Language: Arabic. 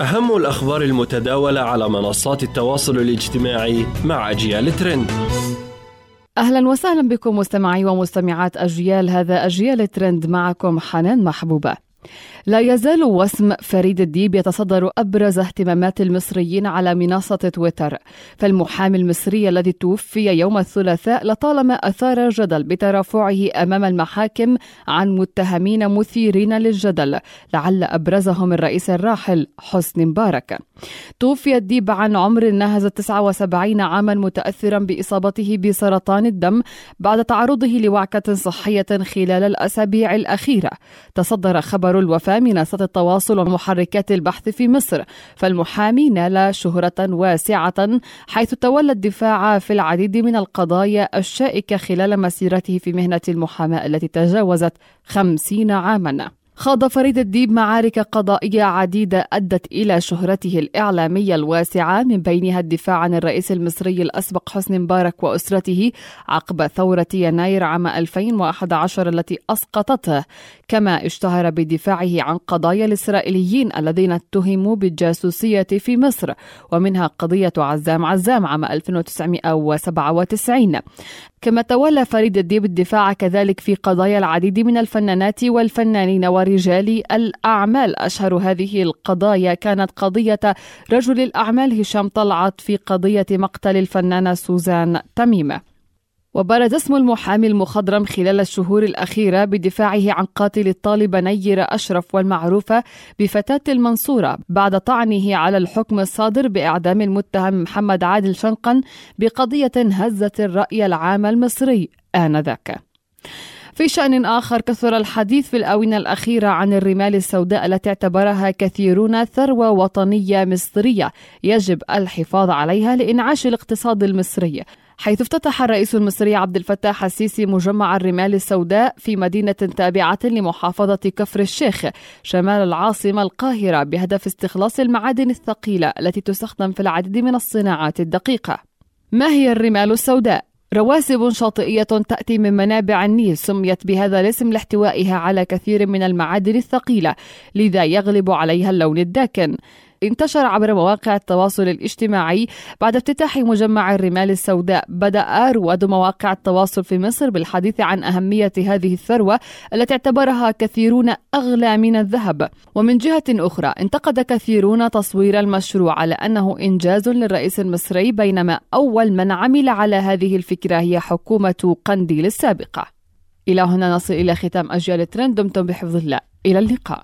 أهم الأخبار المتداولة على منصات التواصل الاجتماعي مع أجيال ترند. أهلا وسهلا بكم مستمعي ومستمعات أجيال هذا أجيال ترند معكم حنان محبوبة. لا يزال وسم فريد الديب يتصدر أبرز اهتمامات المصريين على منصة تويتر. فالمحامي المصري الذي توفي يوم الثلاثاء لطالما أثار جدل بترافعه أمام المحاكم عن متهمين مثيرين للجدل لعل أبرزهم الرئيس الراحل حسني مبارك. توفي الديب عن عمر ناهز 79 عاما متاثرا بإصابته بسرطان الدم بعد تعرضه لوعكة صحية خلال الأسابيع الأخيرة. تصدر خبر الوفاه منصة التواصل ومحركات البحث في مصر فالمحامي نال شهرة واسعة حيث تولى الدفاع في العديد من القضايا الشائكة خلال مسيرته في مهنة المحاماة التي تجاوزت خمسين عاماً. خاض فريد الديب معارك قضائية عديدة أدت إلى شهرته الإعلامية الواسعة من بينها الدفاع عن الرئيس المصري الأسبق حسني مبارك وأسرته عقب ثورة يناير عام 2011 التي أسقطته. كما اشتهر بدفاعه عن قضايا الإسرائيليين الذين اتهموا بالجاسوسية في مصر ومنها قضية عزام عزام عام 1997 كما تولى فريد الديب الدفاع كذلك في قضايا العديد من الفنانات والفنانين ورجال الأعمال أشهر هذه القضايا كانت قضية رجل الأعمال هشام طلعت في قضية مقتل الفنانة سوزان تميم وبرز اسم المحامي المخضرم خلال الشهور الأخيرة بدفاعه عن قاتل الطالبة نيرة أشرف والمعروفة بفتاة المنصورة بعد طعنه على الحكم الصادر بإعدام المتهم محمد عادل شنقا بقضية هزت الرأي العام المصري آنذاك. في شأن آخر كثر الحديث في الآونة الأخيرة عن الرمال السوداء التي اعتبرها كثيرون ثروة وطنية مصرية يجب الحفاظ عليها لإنعاش الاقتصاد المصري حيث افتتح الرئيس المصري عبد الفتاح السيسي مجمع الرمال السوداء في مدينة تابعة لمحافظة كفر الشيخ شمال العاصمة القاهرة بهدف استخلاص المعادن الثقيلة التي تستخدم في العديد من الصناعات الدقيقة. ما هي الرمال السوداء؟ رواسب شاطئية تأتي من منابع النيل سميت بهذا الاسم لاحتوائها على كثير من المعادن الثقيلة لذا يغلب عليها اللون الداكن. انتشر عبر مواقع التواصل الاجتماعي بعد افتتاح مجمع الرمال السوداء. بدأ رواد مواقع التواصل في مصر بالحديث عن أهمية هذه الثروة التي اعتبرها كثيرون أغلى من الذهب. ومن جهة أخرى انتقد كثيرون تصوير المشروع على أنه إنجاز للرئيس المصري بينما أول من عمل على هذه الفكرة هي حكومة قنديل السابقة. إلى هنا نصل إلى ختام أجيال ترند دمتم بحفظ الله. إلى اللقاء.